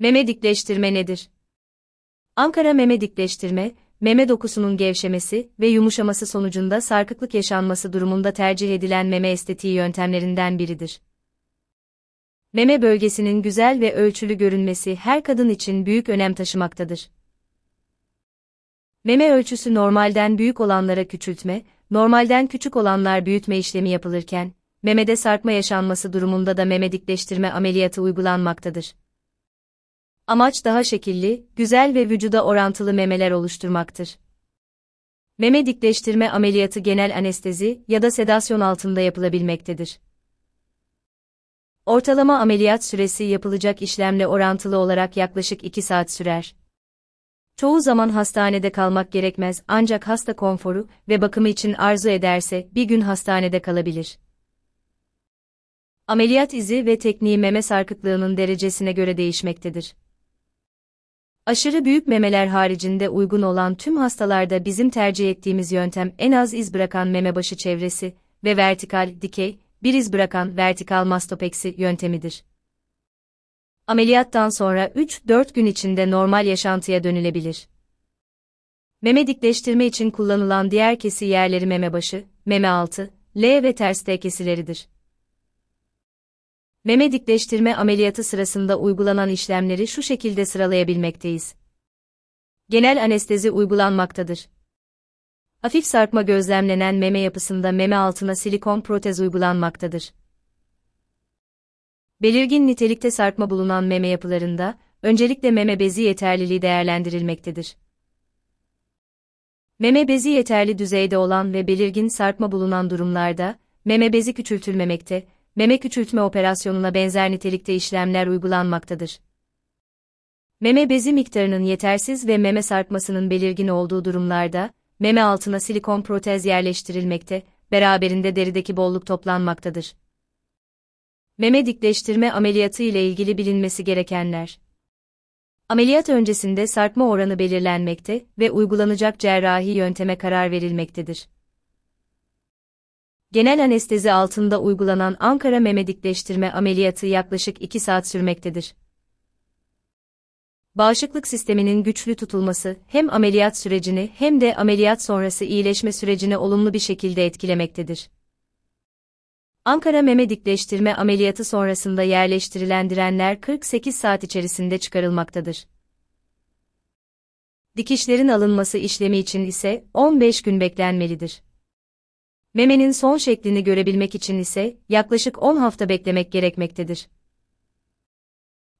Meme dikleştirme nedir? Ankara meme dikleştirme, meme dokusunun gevşemesi ve yumuşaması sonucunda sarkıklık yaşanması durumunda tercih edilen meme estetiği yöntemlerinden biridir. Meme bölgesinin güzel ve ölçülü görünmesi her kadın için büyük önem taşımaktadır. Meme ölçüsü normalden büyük olanlara küçültme, normalden küçük olanlar büyütme işlemi yapılırken, memede sarkma yaşanması durumunda da meme dikleştirme ameliyatı uygulanmaktadır. Amaç daha şekilli, güzel ve vücuda orantılı memeler oluşturmaktır. Meme dikleştirme ameliyatı genel anestezi ya da sedasyon altında yapılabilmektedir. Ortalama ameliyat süresi yapılacak işlemle orantılı olarak yaklaşık 2 saat sürer. Çoğu zaman hastanede kalmak gerekmez ancak hasta konforu ve bakımı için arzu ederse bir gün hastanede kalabilir. Ameliyat izi ve tekniği meme sarkıklığının derecesine göre değişmektedir. Aşırı büyük memeler haricinde uygun olan tüm hastalarda bizim tercih ettiğimiz yöntem en az iz bırakan meme başı çevresi ve vertikal, dikey, bir iz bırakan vertikal mastopeksi yöntemidir. Ameliyattan sonra 3-4 gün içinde normal yaşantıya dönülebilir. Meme dikleştirme için kullanılan diğer kesi yerleri meme başı, meme altı, L ve ters T kesileridir. Meme dikleştirme ameliyatı sırasında uygulanan işlemleri şu şekilde sıralayabilmekteyiz. Genel anestezi uygulanmaktadır. Hafif sarkma gözlemlenen meme yapısında meme altına silikon protez uygulanmaktadır. Belirgin nitelikte sarkma bulunan meme yapılarında, öncelikle meme bezi yeterliliği değerlendirilmektedir. Meme bezi yeterli düzeyde olan ve belirgin sarkma bulunan durumlarda, meme bezi küçültülmemekte, meme küçültme operasyonuna benzer nitelikte işlemler uygulanmaktadır. Meme bezi miktarının yetersiz ve meme sarkmasının belirgin olduğu durumlarda, meme altına silikon protez yerleştirilmekte, beraberinde derideki bolluk toplanmaktadır. Meme dikleştirme ameliyatı ile ilgili bilinmesi gerekenler. Ameliyat öncesinde sarkma oranı belirlenmekte ve uygulanacak cerrahi yönteme karar verilmektedir. Genel anestezi altında uygulanan Ankara meme dikleştirme ameliyatı yaklaşık 2 saat sürmektedir. Bağışıklık sisteminin güçlü tutulması hem ameliyat sürecini hem de ameliyat sonrası iyileşme sürecini olumlu bir şekilde etkilemektedir. Ankara meme dikleştirme ameliyatı sonrasında yerleştirilen direnler 48 saat içerisinde çıkarılmaktadır. Dikişlerin alınması işlemi için ise 15 gün beklenmelidir. Memenin son şeklini görebilmek için ise yaklaşık 10 hafta beklemek gerekmektedir.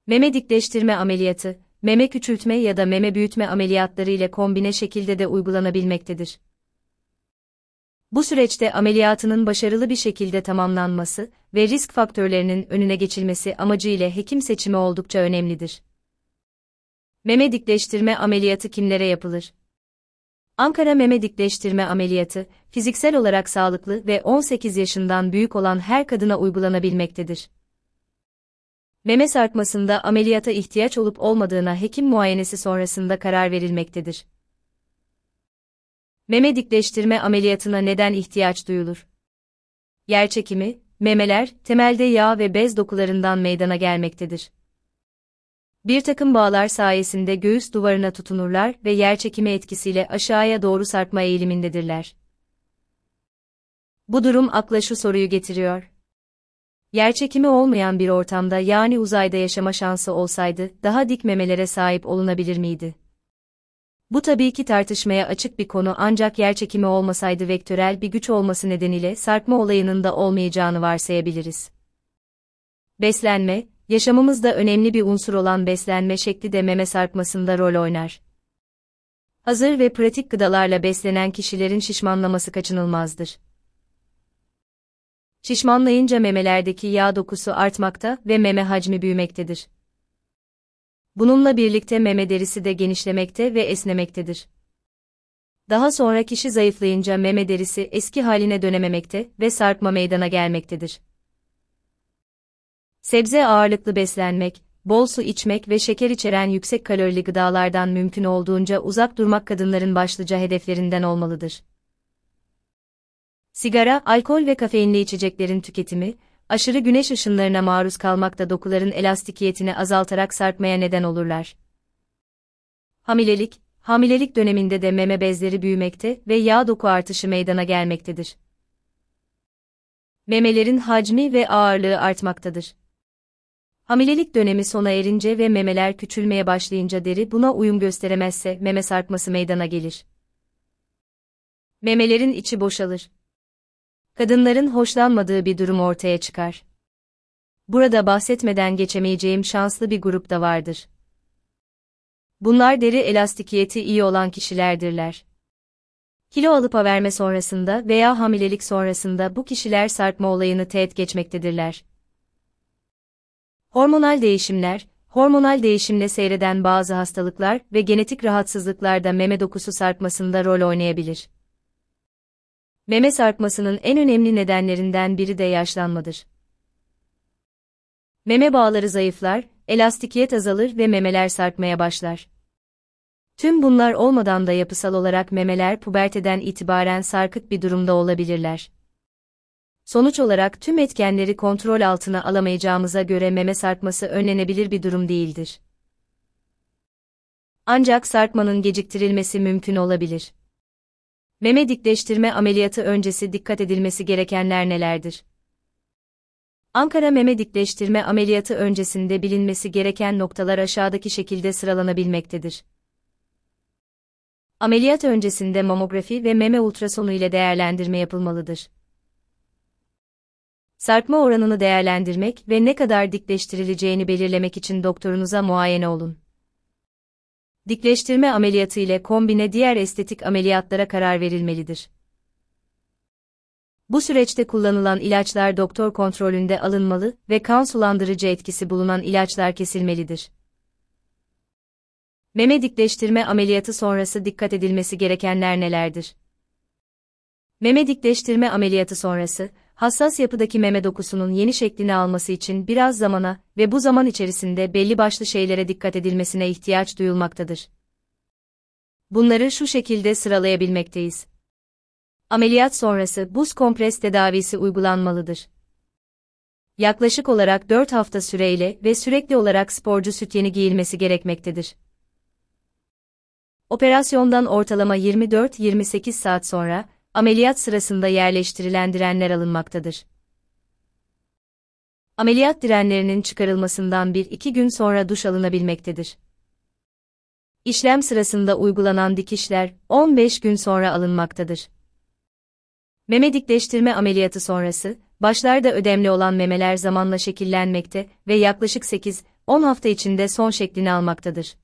Meme dikleştirme ameliyatı, meme küçültme ya da meme büyütme ameliyatları ile kombine şekilde de uygulanabilmektedir. Bu süreçte ameliyatının başarılı bir şekilde tamamlanması ve risk faktörlerinin önüne geçilmesi amacıyla hekim seçimi oldukça önemlidir. Meme dikleştirme ameliyatı kimlere yapılır? Ankara meme dikleştirme ameliyatı, fiziksel olarak sağlıklı ve 18 yaşından büyük olan her kadına uygulanabilmektedir. Meme sarkmasında ameliyata ihtiyaç olup olmadığına hekim muayenesi sonrasında karar verilmektedir. Meme dikleştirme ameliyatına neden ihtiyaç duyulur? Yerçekimi, memeler, temelde yağ ve bez dokularından meydana gelmektedir. Bir takım bağlar sayesinde göğüs duvarına tutunurlar ve yerçekimi etkisiyle aşağıya doğru sarkma eğilimindedirler. Bu durum akla şu soruyu getiriyor. Yerçekimi olmayan bir ortamda yani uzayda yaşama şansı olsaydı daha dik memelere sahip olunabilir miydi? Bu tabii ki tartışmaya açık bir konu ancak yerçekimi olmasaydı vektörel bir güç olması nedeniyle sarkma olayının da olmayacağını varsayabiliriz. Beslenme, yaşamımızda önemli bir unsur olan beslenme şekli de meme sarkmasında rol oynar. Hazır ve pratik gıdalarla beslenen kişilerin şişmanlaması kaçınılmazdır. Şişmanlayınca memelerdeki yağ dokusu artmakta ve meme hacmi büyümektedir. Bununla birlikte meme derisi de genişlemekte ve esnemektedir. Daha sonra kişi zayıflayınca meme derisi eski haline dönememekte ve sarkma meydana gelmektedir. Sebze ağırlıklı beslenmek, bol su içmek ve şeker içeren yüksek kalorili gıdalardan mümkün olduğunca uzak durmak kadınların başlıca hedeflerinden olmalıdır. Sigara, alkol ve kafeinli içeceklerin tüketimi, aşırı güneş ışınlarına maruz kalmak da dokuların elastikiyetini azaltarak sarkmaya neden olurlar. Hamilelik, hamilelik döneminde de meme bezleri büyümekte ve yağ doku artışı meydana gelmektedir. Memelerin hacmi ve ağırlığı artmaktadır. Hamilelik dönemi sona erince ve memeler küçülmeye başlayınca deri buna uyum gösteremezse meme sarkması meydana gelir. Memelerin içi boşalır. Kadınların hoşlanmadığı bir durum ortaya çıkar. Burada bahsetmeden geçemeyeceğim şanslı bir grup da vardır. Bunlar deri elastikiyeti iyi olan kişilerdirler. Kilo alıp verme sonrasında veya hamilelik sonrasında bu kişiler sarkma olayını teğet geçmektedirler. Hormonal değişimler, hormonal değişimle seyreden bazı hastalıklar ve genetik rahatsızlıklarda meme dokusu sarkmasında rol oynayabilir. Meme sarkmasının en önemli nedenlerinden biri de yaşlanmadır. Meme bağları zayıflar, elastikiyet azalır ve memeler sarkmaya başlar. Tüm bunlar olmadan da yapısal olarak memeler puberteden itibaren sarkık bir durumda olabilirler. Sonuç olarak tüm etkenleri kontrol altına alamayacağımıza göre meme sarkması önlenebilir bir durum değildir. Ancak sarkmanın geciktirilmesi mümkün olabilir. Meme dikleştirme ameliyatı öncesi dikkat edilmesi gerekenler nelerdir? Ankara meme dikleştirme ameliyatı öncesinde bilinmesi gereken noktalar aşağıdaki şekilde sıralanabilmektedir. Ameliyat öncesinde mamografi ve meme ultrasonu ile değerlendirme yapılmalıdır. Sarkma oranını değerlendirmek ve ne kadar dikleştirileceğini belirlemek için doktorunuza muayene olun. Dikleştirme ameliyatı ile kombine diğer estetik ameliyatlara karar verilmelidir. Bu süreçte kullanılan ilaçlar doktor kontrolünde alınmalı ve kan sulandırıcı etkisi bulunan ilaçlar kesilmelidir. Meme dikleştirme ameliyatı sonrası dikkat edilmesi gerekenler nelerdir? Meme dikleştirme ameliyatı sonrası, hassas yapıdaki meme dokusunun yeni şeklini alması için biraz zamana ve bu zaman içerisinde belli başlı şeylere dikkat edilmesine ihtiyaç duyulmaktadır. Bunları şu şekilde sıralayabilmekteyiz. Ameliyat sonrası buz kompres tedavisi uygulanmalıdır. Yaklaşık olarak 4 hafta süreyle ve sürekli olarak sporcu süt yeni giyilmesi gerekmektedir. Operasyondan ortalama 24-28 saat sonra, ameliyat sırasında yerleştirilen direnler alınmaktadır. Ameliyat direnlerinin çıkarılmasından 1-2 gün sonra duş alınabilmektedir. İşlem sırasında uygulanan dikişler 15 gün sonra alınmaktadır. Meme dikleştirme ameliyatı sonrası, başlarda ödemli olan memeler zamanla şekillenmekte ve yaklaşık 8-10 hafta içinde son şeklini almaktadır.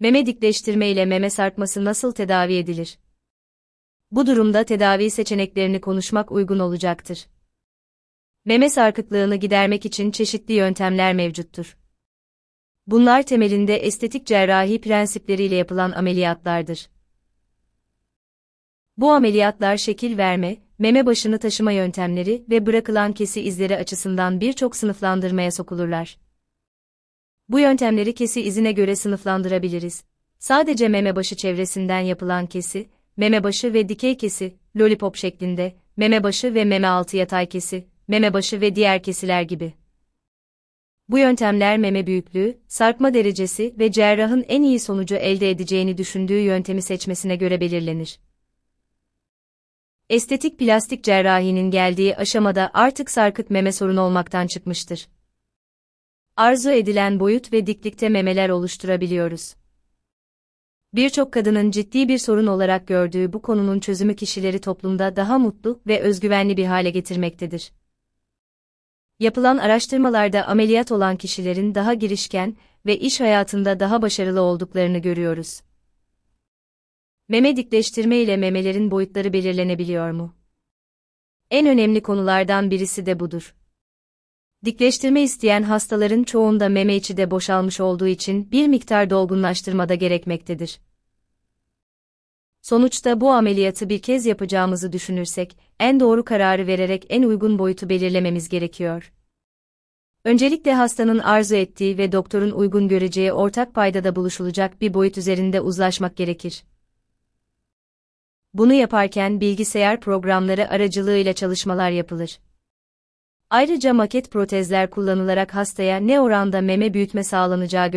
Meme dikleştirme ile meme sarkması nasıl tedavi edilir? Bu durumda tedavi seçeneklerini konuşmak uygun olacaktır. Meme sarkıklığını gidermek için çeşitli yöntemler mevcuttur. Bunlar temelinde estetik cerrahi prensipleriyle yapılan ameliyatlardır. Bu ameliyatlar şekil verme, meme başını taşıma yöntemleri ve bırakılan kesi izleri açısından birçok sınıflandırmaya sokulurlar. Bu yöntemleri kesi izine göre sınıflandırabiliriz. Sadece meme başı çevresinden yapılan kesi, meme başı ve dikey kesi, lollipop şeklinde, meme başı ve meme altı yatay kesi, meme başı ve diğer kesiler gibi. Bu yöntemler meme büyüklüğü, sarkma derecesi ve cerrahın en iyi sonucu elde edeceğini düşündüğü yöntemi seçmesine göre belirlenir. Estetik plastik cerrahinin geldiği aşamada artık sarkık meme sorunu olmaktan çıkmıştır. Arzu edilen boyut ve diklikte memeler oluşturabiliyoruz. Birçok kadının ciddi bir sorun olarak gördüğü bu konunun çözümü kişileri toplumda daha mutlu ve özgüvenli bir hale getirmektedir. Yapılan araştırmalarda ameliyat olan kişilerin daha girişken ve iş hayatında daha başarılı olduklarını görüyoruz. Meme dikleştirme ile memelerin boyutları belirlenebiliyor mu? En önemli konulardan birisi de budur. Dikleştirme isteyen hastaların çoğunda meme içi de boşalmış olduğu için bir miktar dolgunlaştırma da gerekmektedir. Sonuçta bu ameliyatı bir kez yapacağımızı düşünürsek, en doğru kararı vererek en uygun boyutu belirlememiz gerekiyor. Öncelikle hastanın arzu ettiği ve doktorun uygun göreceği ortak paydada buluşulacak bir boyut üzerinde uzlaşmak gerekir. Bunu yaparken bilgisayar programları aracılığıyla çalışmalar yapılır. Ayrıca maket protezler kullanılarak hastaya ne oranda meme büyütme sağlanacağı